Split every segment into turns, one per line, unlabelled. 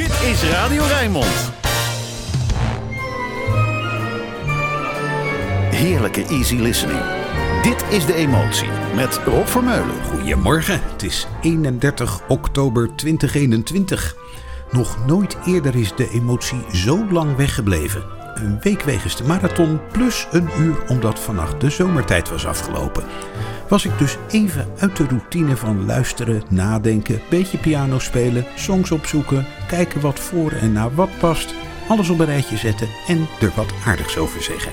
Dit is Radio Rijnmond. Heerlijke easy listening. Dit is De Emotie met Rob Vermeulen.
Goedemorgen, het is 31 oktober 2021. Nog nooit eerder is de emotie zo lang weggebleven. Een week wegens de marathon plus een uur omdat vannacht de zomertijd was afgelopen. Was ik dus even uit de routine van luisteren, nadenken, beetje piano spelen, songs opzoeken, kijken wat voor en naar wat past, alles op een rijtje zetten en er wat aardigs over zeggen.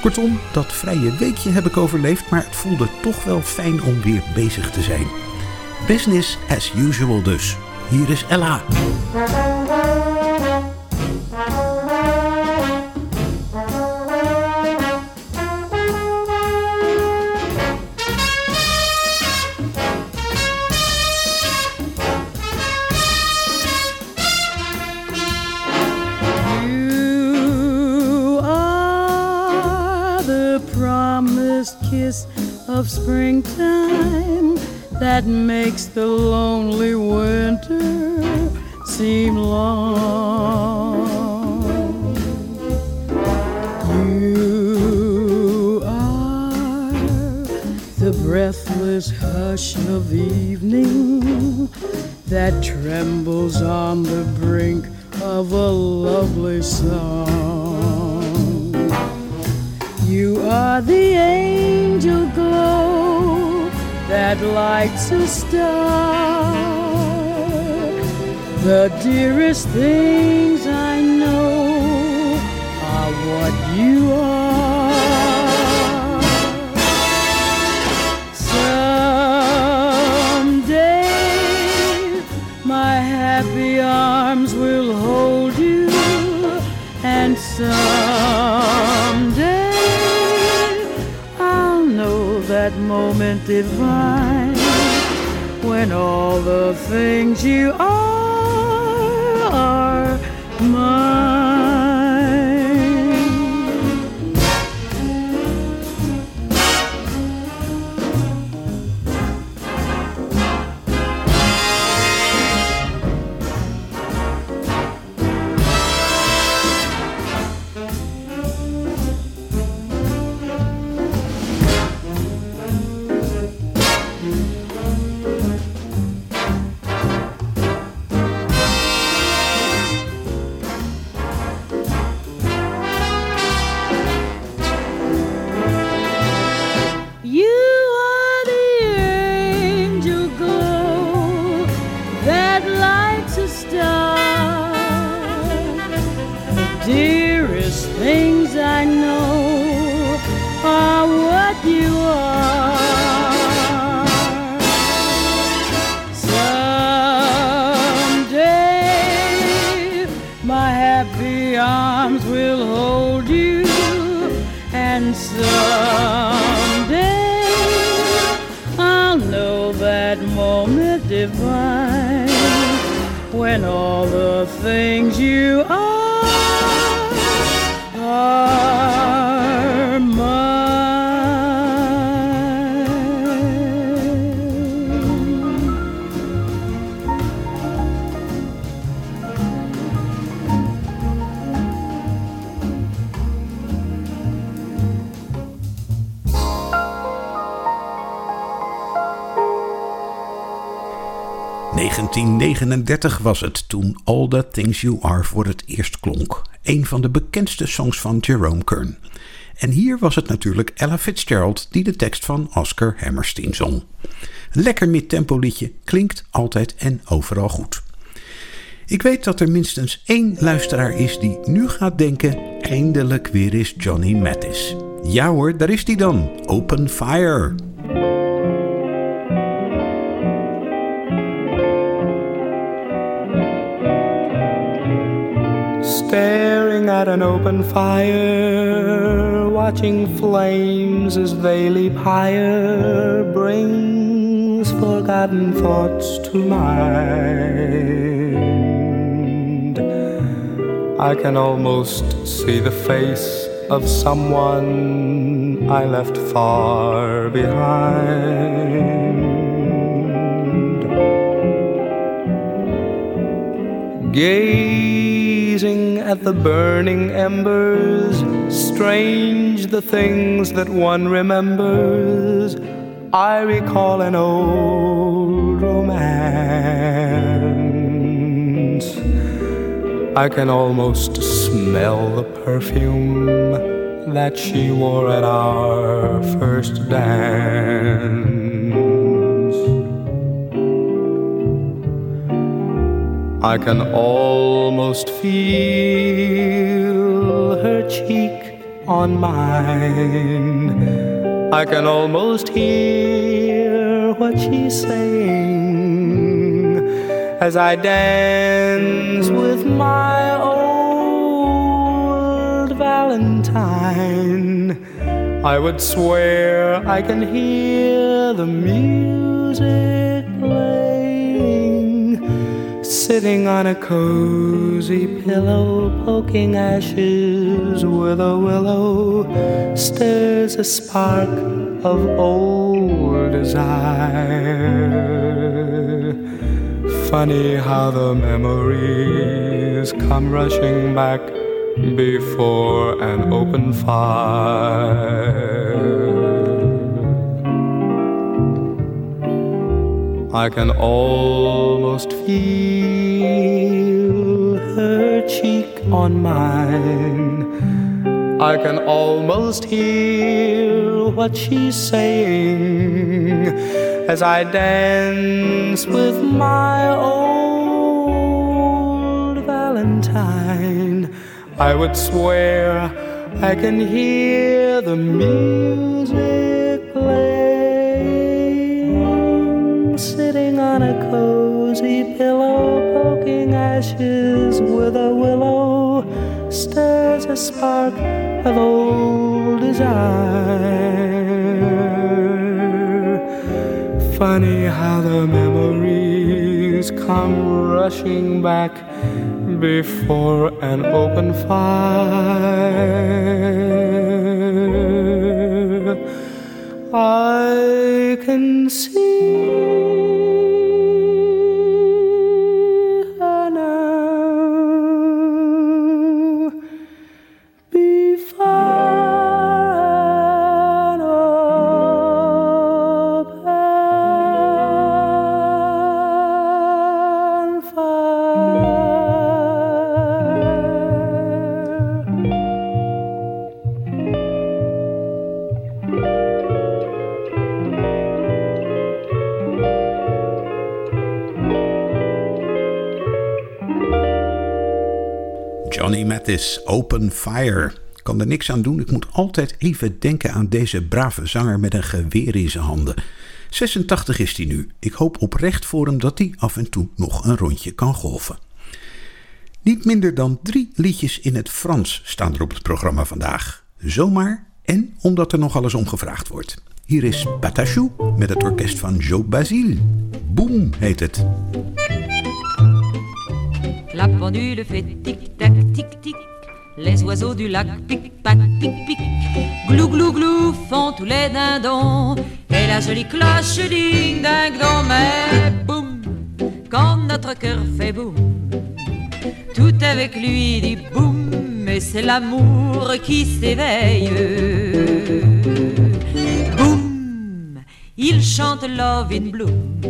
Kortom, dat vrije weekje heb ik overleefd, maar het voelde toch wel fijn om weer bezig te zijn. Business as usual dus. Hier is Ella.
That makes the lonely winter seem long. You are the breathless hush of evening that trembles on the brink of a lovely song. You are the angel glow that lights a star. The dearest things I know are what you are. Moment divine when all the things you are you are. Someday my happy arms will hold you, and someday I'll know that moment divine when all the things you are are
...1939 was het toen All the Things You Are voor het eerst klonk. Een van de bekendste songs van Jerome Kern. En hier was het natuurlijk Ella Fitzgerald die de tekst van Oscar Hammerstein zong. Lekker mid-tempo liedje, klinkt altijd en overal goed. Ik weet dat er minstens één luisteraar is die nu gaat denken... eindelijk weer is Johnny Mattis. Ja hoor, daar is hij dan. Open Fire.
Staring at an open fire, watching flames as they leap higher, brings forgotten thoughts to mind. I can almost see the face of someone I left far behind. Gazing at the burning embers, strange the things that one remembers. I recall an old romance. I can almost smell the perfume that she wore at our first dance. I can almost feel her cheek on mine. I can almost hear what she's saying as I dance with my old Valentine. I would swear I can hear the music playing, sitting on a cozy pillow, poking ashes with a willow, stirs a spark of old desire. Funny how the memories come rushing back before an open fire. I can almost feel her cheek on mine. I can almost hear what she's saying as I dance with my old Valentine. I would swear I can hear the music cozy pillow, poking ashes with a willow, stirs a spark of old desire. Funny how the memories come rushing back before an open fire. I can see
Johnny Mathis, Open Fire. Kan er niks aan doen, ik moet altijd even denken aan deze brave zanger met een geweer in zijn handen. 86 is hij nu. Ik hoop oprecht voor hem dat hij af en toe nog een rondje kan golven. Niet minder dan drie liedjes in het Frans staan er op het programma vandaag. Zomaar en omdat er nog alles om gevraagd wordt. Hier is Patachou met het orkest van Joe Basile. Boom heet het.
La pendule fait tic-tac, Les oiseaux du lac pic-pac, pic-pic. Glou, glou, glou font tous les dindons. Et la jolie cloche ding ding dong. Mais boum, quand notre cœur fait boum, tout avec lui dit boum. Et c'est l'amour qui s'éveille. Boum, il chante Love in Bloom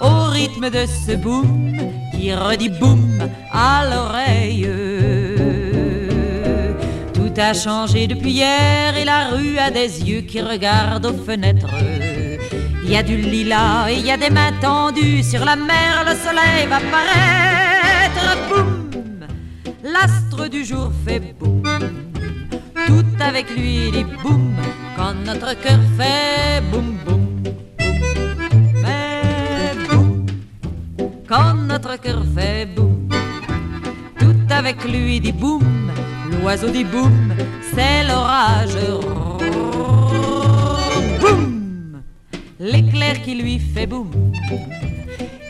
au rythme de ce boum qui redit boum à l'oreille. Tout a changé depuis hier et la rue a des yeux qui regardent aux fenêtres. Il y a du lilas et il y a des mains tendues sur la mer, le soleil va paraître. Boum, l'astre du jour fait boum. Tout avec lui dit boum quand notre cœur fait boum fait boum, tout avec lui dit boum, l'oiseau dit boum, c'est l'orage. Boum, l'éclair qui lui fait boum,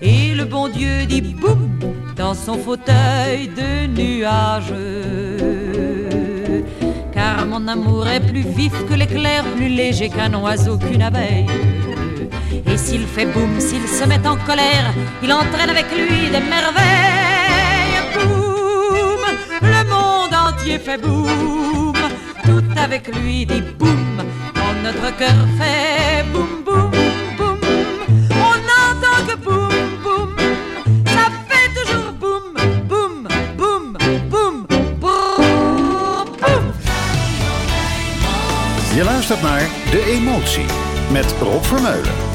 et le bon Dieu dit boum dans son fauteuil de nuages. Car mon amour est plus vif que l'éclair, plus léger qu'un oiseau, qu'une abeille. S'il fait boum, s'il se met en colère, il entraîne avec lui des merveilles. j'ai fait boum. Tout avec lui dit boum. Quand notre cœur fait boum boum boum. On n'entend que boum boum. Ça fait toujours boum boum boum boum boum boum.
Je luistert naar De Emotie met Rob Vermeulen.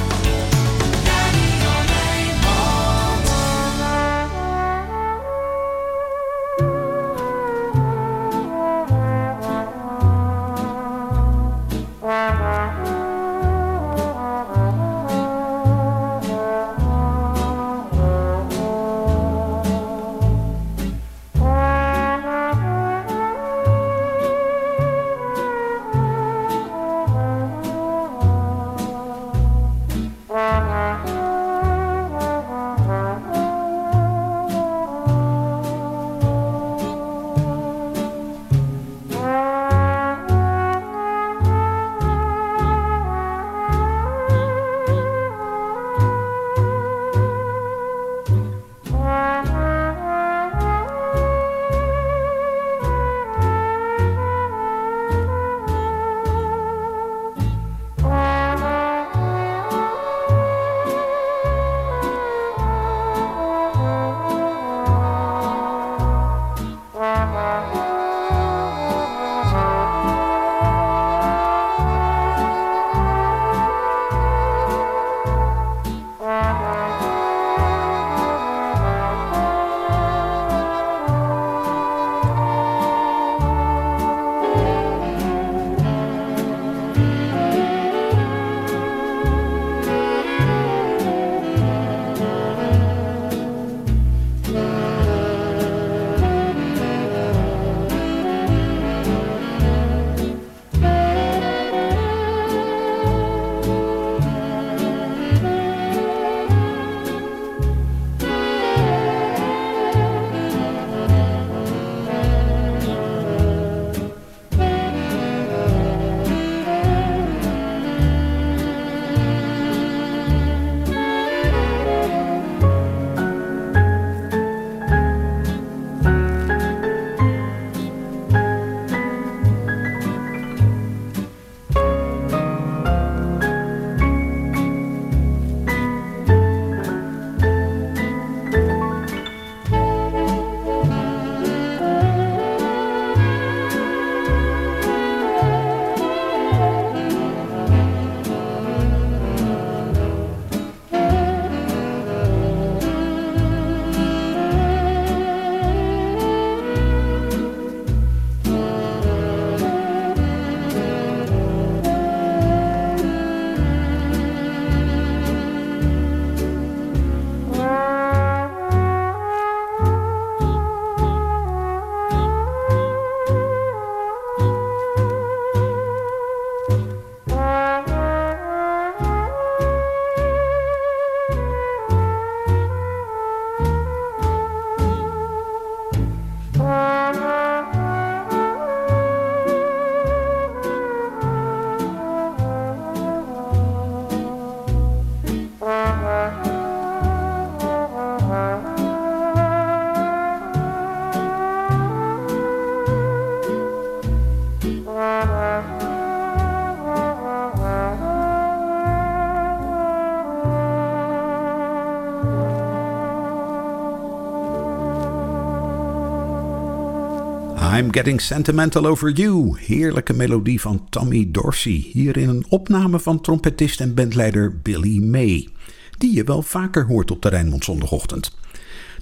I'm Getting Sentimental Over You. Heerlijke melodie van Tommy Dorsey. Hier in een opname van trompetist en bandleider Billy May. Die je wel vaker hoort op de Rijnmond zondagochtend.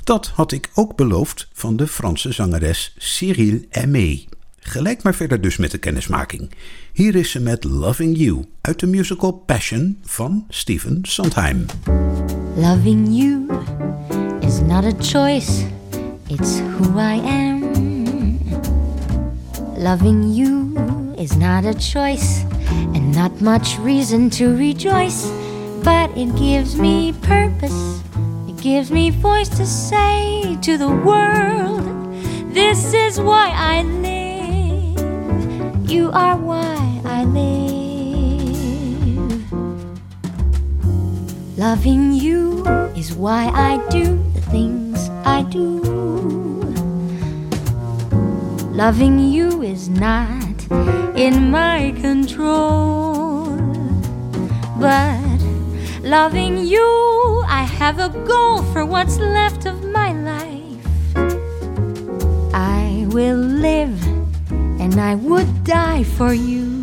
Dat had ik ook beloofd van de Franse zangeres Cyril Aimé. Gelijk maar verder dus met de kennismaking. Hier is ze met Loving You uit de musical Passion van Stephen Sondheim.
Loving you is not a choice, it's who I am. Loving you is not a choice and not much reason to rejoice, but it gives me purpose. It gives me voice to say to the world, This is why I live. You are why I live. Loving you is why I do the things I do. Loving you is not in my control. But loving you, I have a goal for what's left of my life. I will live and I would die for you.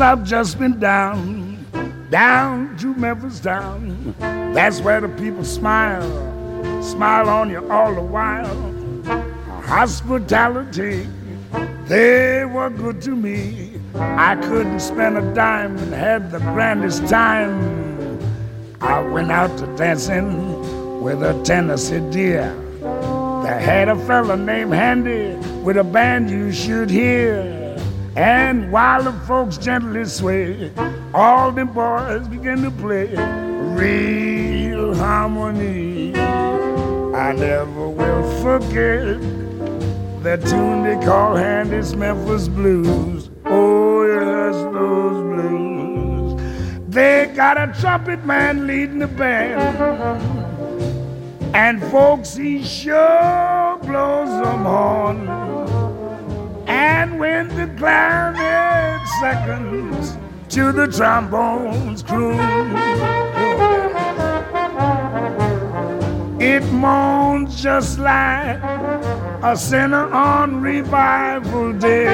I've just been down, down to Memphis town. That's where the people smile, smile on you all the while. Hospitality, they were good to me. I couldn't spend a dime and had the grandest time. I went out to dancing with a Tennessee dear. They had a fella named Handy with a band you should hear. And while the folks gently sway, all the boys begin to play real harmony. I never will forget that tune they call Handy's Memphis Blues. Oh, yes, those blues. They got a trumpet man leading the band. And folks, he sure blows them on. And when the clarinet seconds to the trombones crew, it moans just like a sinner on revival day.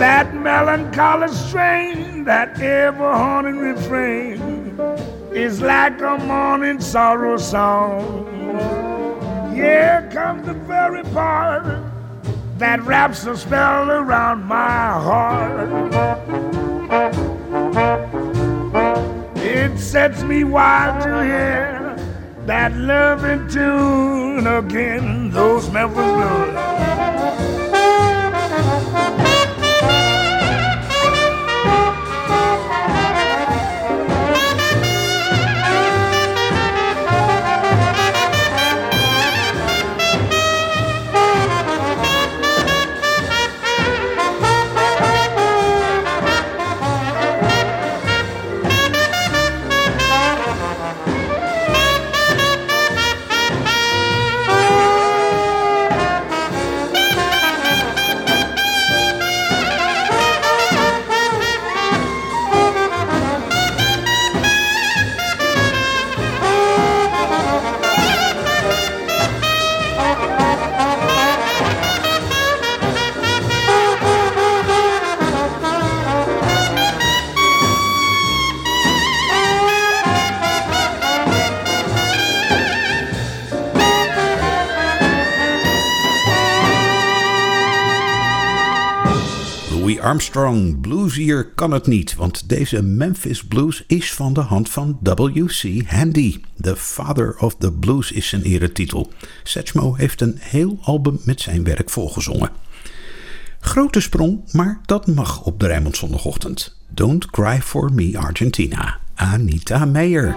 That melancholy strain, that ever haunting refrain, is like a morning sorrow song. Here comes the very part that wraps a spell around my heart. It sets me wild to hear that loving tune again, those Memphis blues.
Armstrong. Bluesier kan het niet, want deze Memphis Blues is van de hand van W.C. Handy. The Father of the Blues is zijn eretitel. Satchmo heeft een heel album met zijn werk volgezongen. Grote sprong, maar dat mag op de Rijnmond zondagochtend. Don't Cry For Me Argentina. Anita Meijer.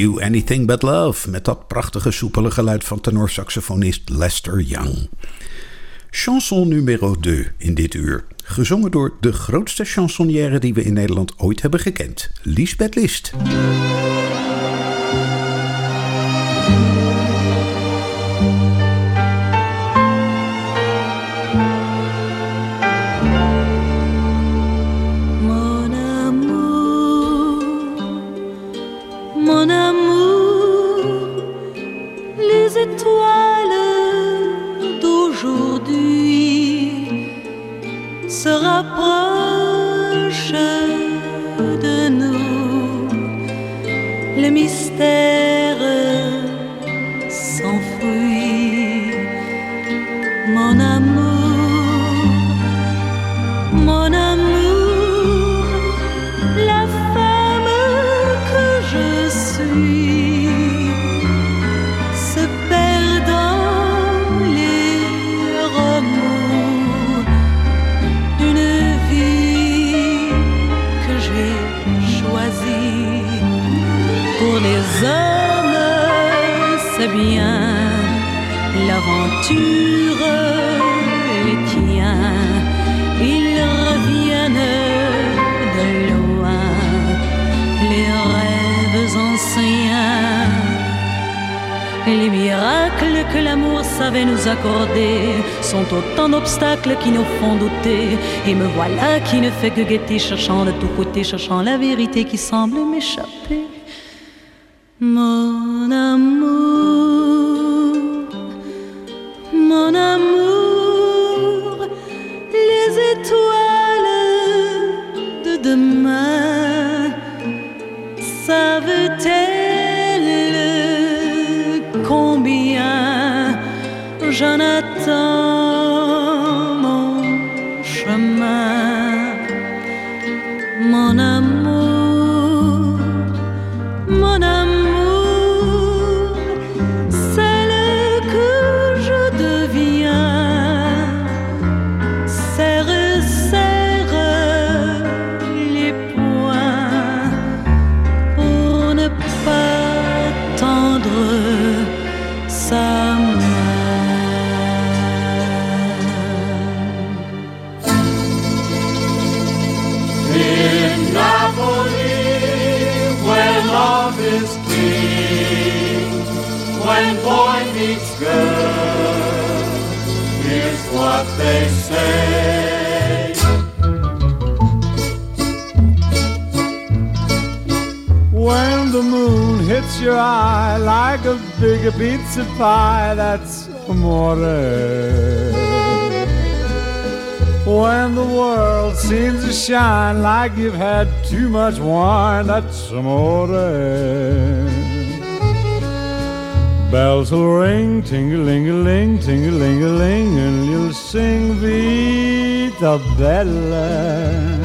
You Anything But Love met dat prachtige soepele geluid van tenorsaxofonist Lester Young. Chanson numero 2 in dit uur, gezongen door de grootste chansonnière die we in Nederland ooit hebben gekend, Lisbeth List.
Qui nous font douter. Et me voilà qui ne fait que guetter, cherchant de tous côtés, cherchant la vérité qui semble m'échapper. Mon amour, mon amour, les étoiles de demain savent-elles combien j'en attends?
Like you've had too much wine, that's amore. Bells will ring, ting-a-ling-a-ling, ting-a-ling-a-ling, and you'll sing Vita Bella.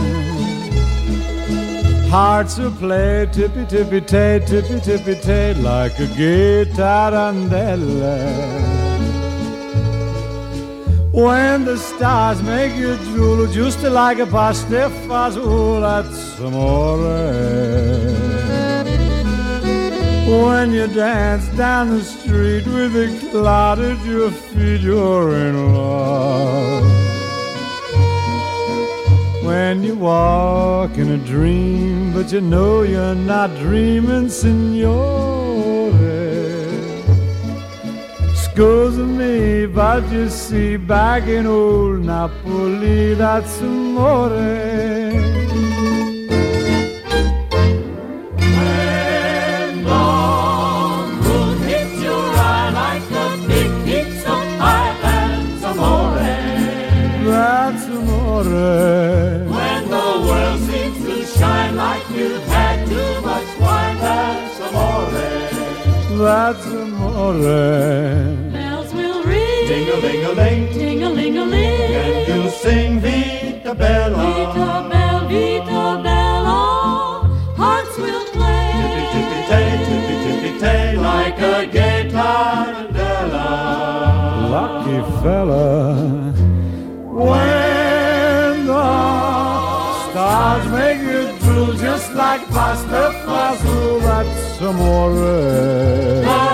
Hearts will play tippy tippy tay, tippy tippy tay, like a gay tarantella. When the stars make you drool, just like a pasta fazool, that's amore. When you dance down the street with a cloud at your feet, you're in love. When you walk in a dream, but you know you're not dreaming, signore. Scusa me, but you see, back in old Napoli, that's amore.
When hits your eye like a big pizza pie, that's amore.
That's amore.
When the world seems to shine like you've had too much wine, that's amore.
That's amore.
Bells will ring,
Ding-a-ling-a-ling,
ting-a-ling-a-ling.
and you'll sing Vita Bella.
Vita Bella, Vita Bella, hearts will play.
Tippy tippy tay, tippy tippy tay, like a gay tarantella.
lucky fella. When the stars make you drool just like pasta fazool, that's amore.
That's amore.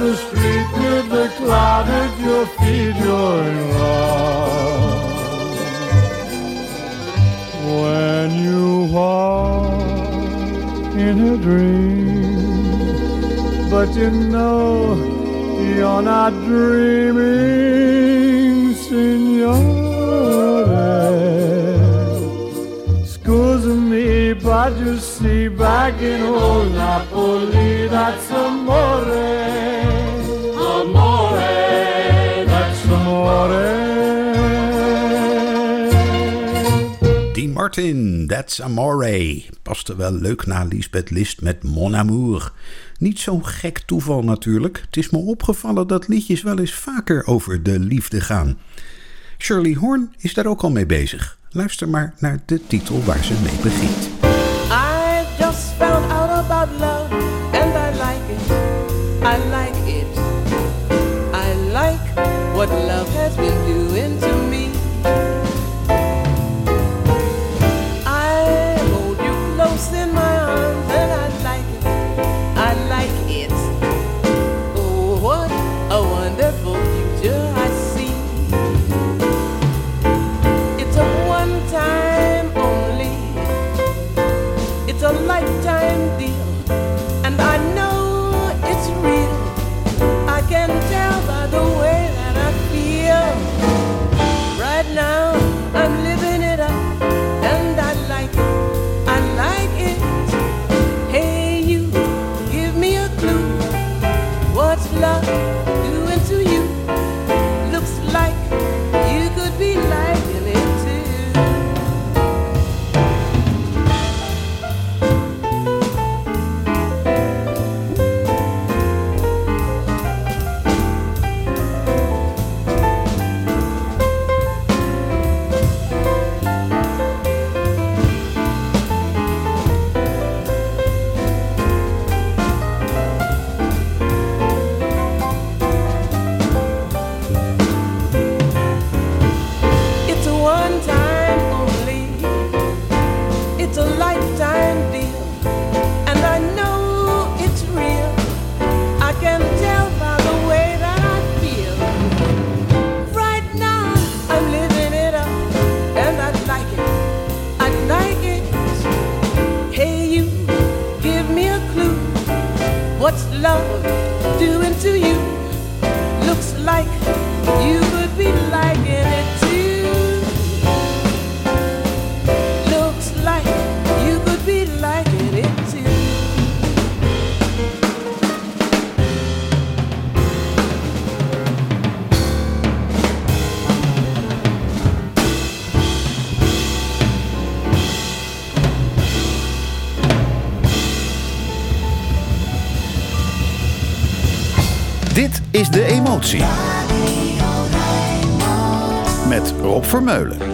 The street with the cloud at your feet, you're in love. When you walk in a dream, but you know you're not dreaming, signore. Scusa me, but you see, back in old Napoli, that's. Amore,
Amore.
Dean Martin, That's Amore. Paste wel leuk na Lisbeth List met Mon Amour. Niet zo'n gek toeval natuurlijk. Het is me opgevallen dat liedjes wel eens vaker over de liefde gaan. Shirley Horn is daar ook al mee bezig. Luister maar naar de titel waar ze mee begint.
is de emotie. Met Rob Vermeulen.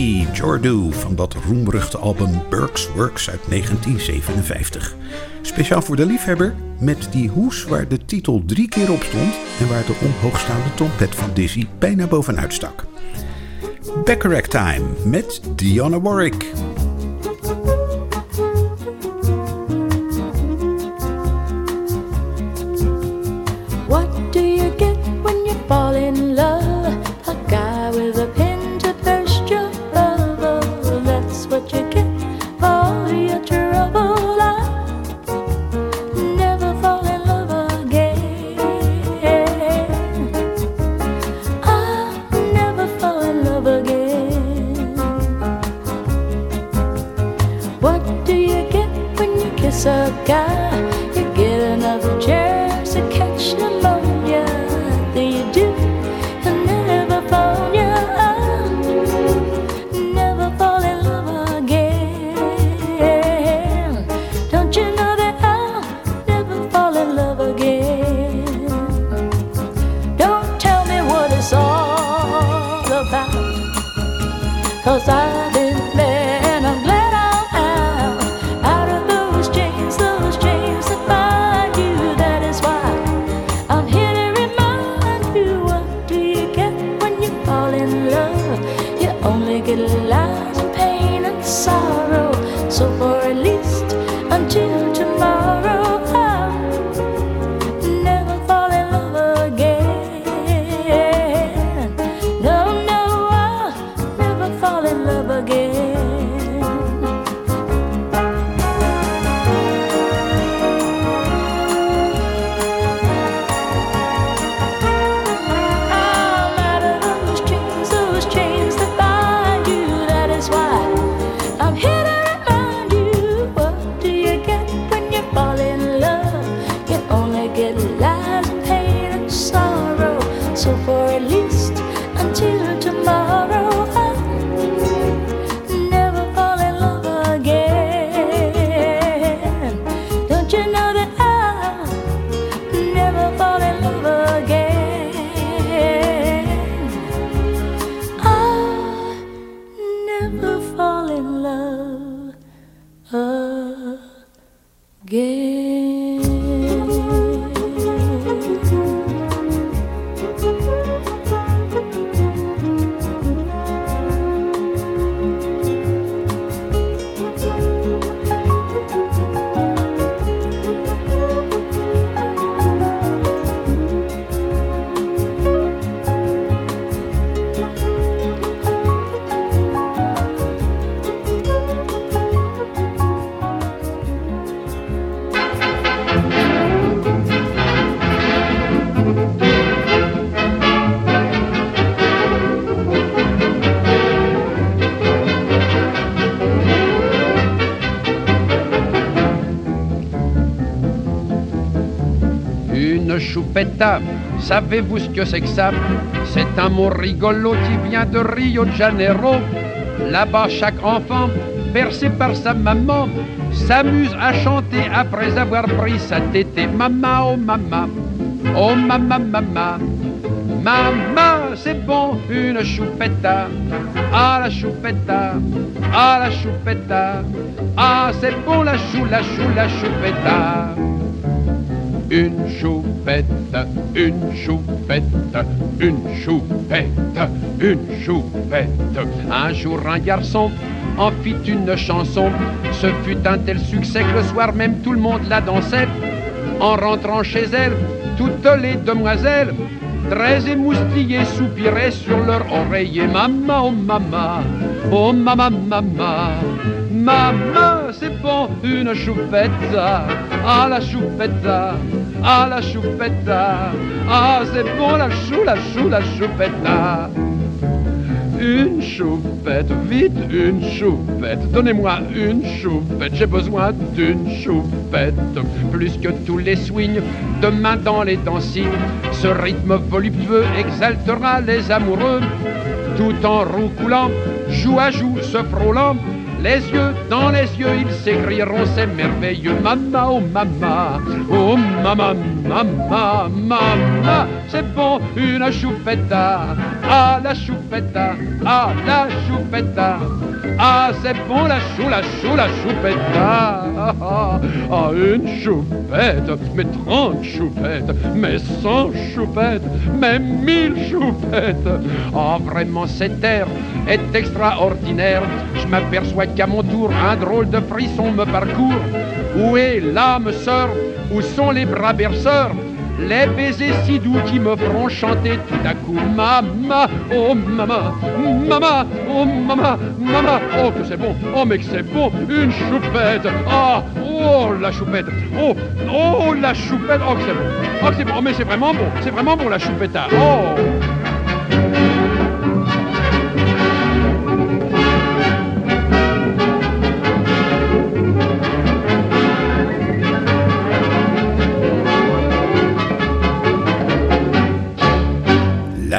Jordu van dat roemruchte album Burke's Works uit 1957. Speciaal voor de liefhebber met die hoes waar de titel drie keer op stond en waar de omhoogstaande trompet van Dizzy bijna bovenuit stak. Backerack Time met Diana Warwick.
Savez-vous ce que c'est que ça? C'est un mot rigolo qui vient de Rio de Janeiro. Là-bas, chaque enfant, bercé par sa maman, s'amuse à chanter après avoir pris sa tétée. Mama, oh mama, oh mama, mama. Mama, c'est bon, une choupette. Ah la choupette, ah la choupette. Ah, c'est bon la chou, la chou, la choupette. Une choupette, une choupette, une choupette, une choupette. Un jour, un garçon en fit une chanson. Ce fut un tel succès que le soir même tout le monde la dansait. En rentrant chez elle, toutes les demoiselles, très émoustillées, soupiraient sur leur oreiller. Maman, oh maman, oh maman, maman. Maman, c'est bon, une choupette, ah la choupette, ah la choupette, ah c'est bon la chou, la chou, la choupette. Une choupette, vite une choupette, donnez-moi une choupette, j'ai besoin d'une choupette. Plus que tous les swings, demain dans les dancing, ce rythme voluptueux exaltera les amoureux, tout en roucoulant, joue à joue, se frôlant. Les yeux dans les yeux, ils s'écrieront, c'est merveilleux. Mama, oh mama, oh mama, mama, mama, c'est bon, une choupette, ah la choupette, ah la choupette, ah c'est bon la chou, la chou, la choupette, ah, ah, une choupette, mais trente choupettes, mais cent choupettes, mais mille choupettes. Ah vraiment cet air est extraordinaire, je m'aperçois qu'à mon tour un drôle de frisson me parcourt. Où est l'âme sœur Où sont les bras berceurs? Les baisers si doux qui me feront chanter tout à coup Mama, oh mama, mama, oh mama, mama. Oh que c'est bon, oh mais que c'est bon, une choupette. Ah, oh la choupette. Oh, oh la choupette. Oh que c'est bon, oh que c'est bon, oh, mais c'est vraiment bon, c'est vraiment bon la choupette ah. Oh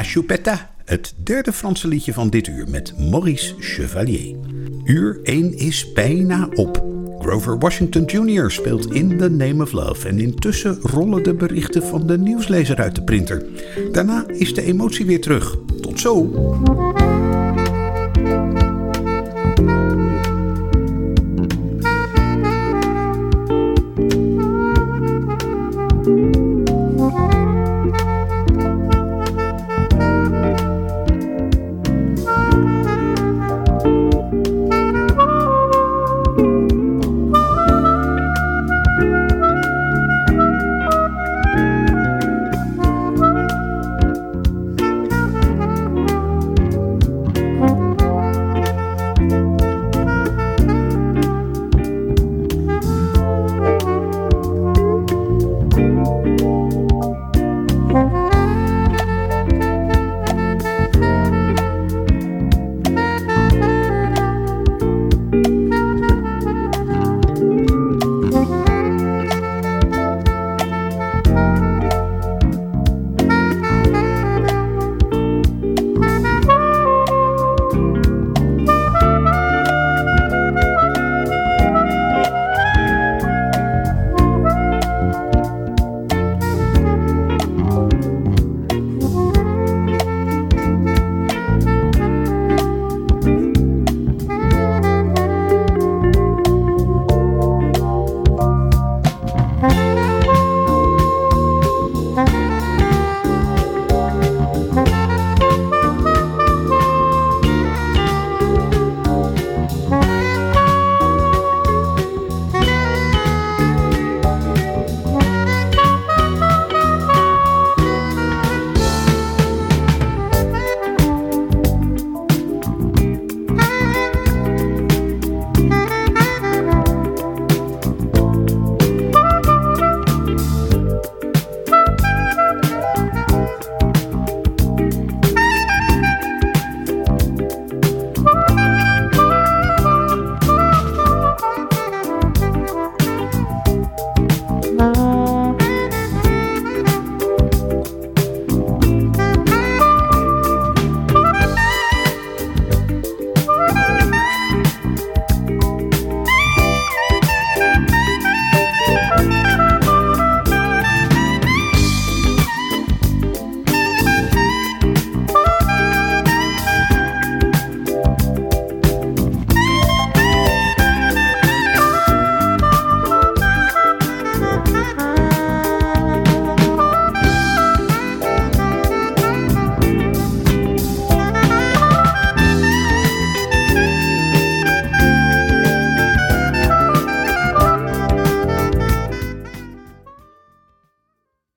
Choupetta, het derde Franse liedje van dit uur met Maurice Chevalier. Uur 1 is bijna op. Grover Washington Jr. speelt In the Name of Love en intussen rollen de berichten van de nieuwslezer uit de printer. Daarna is de emotie weer terug. Tot zo!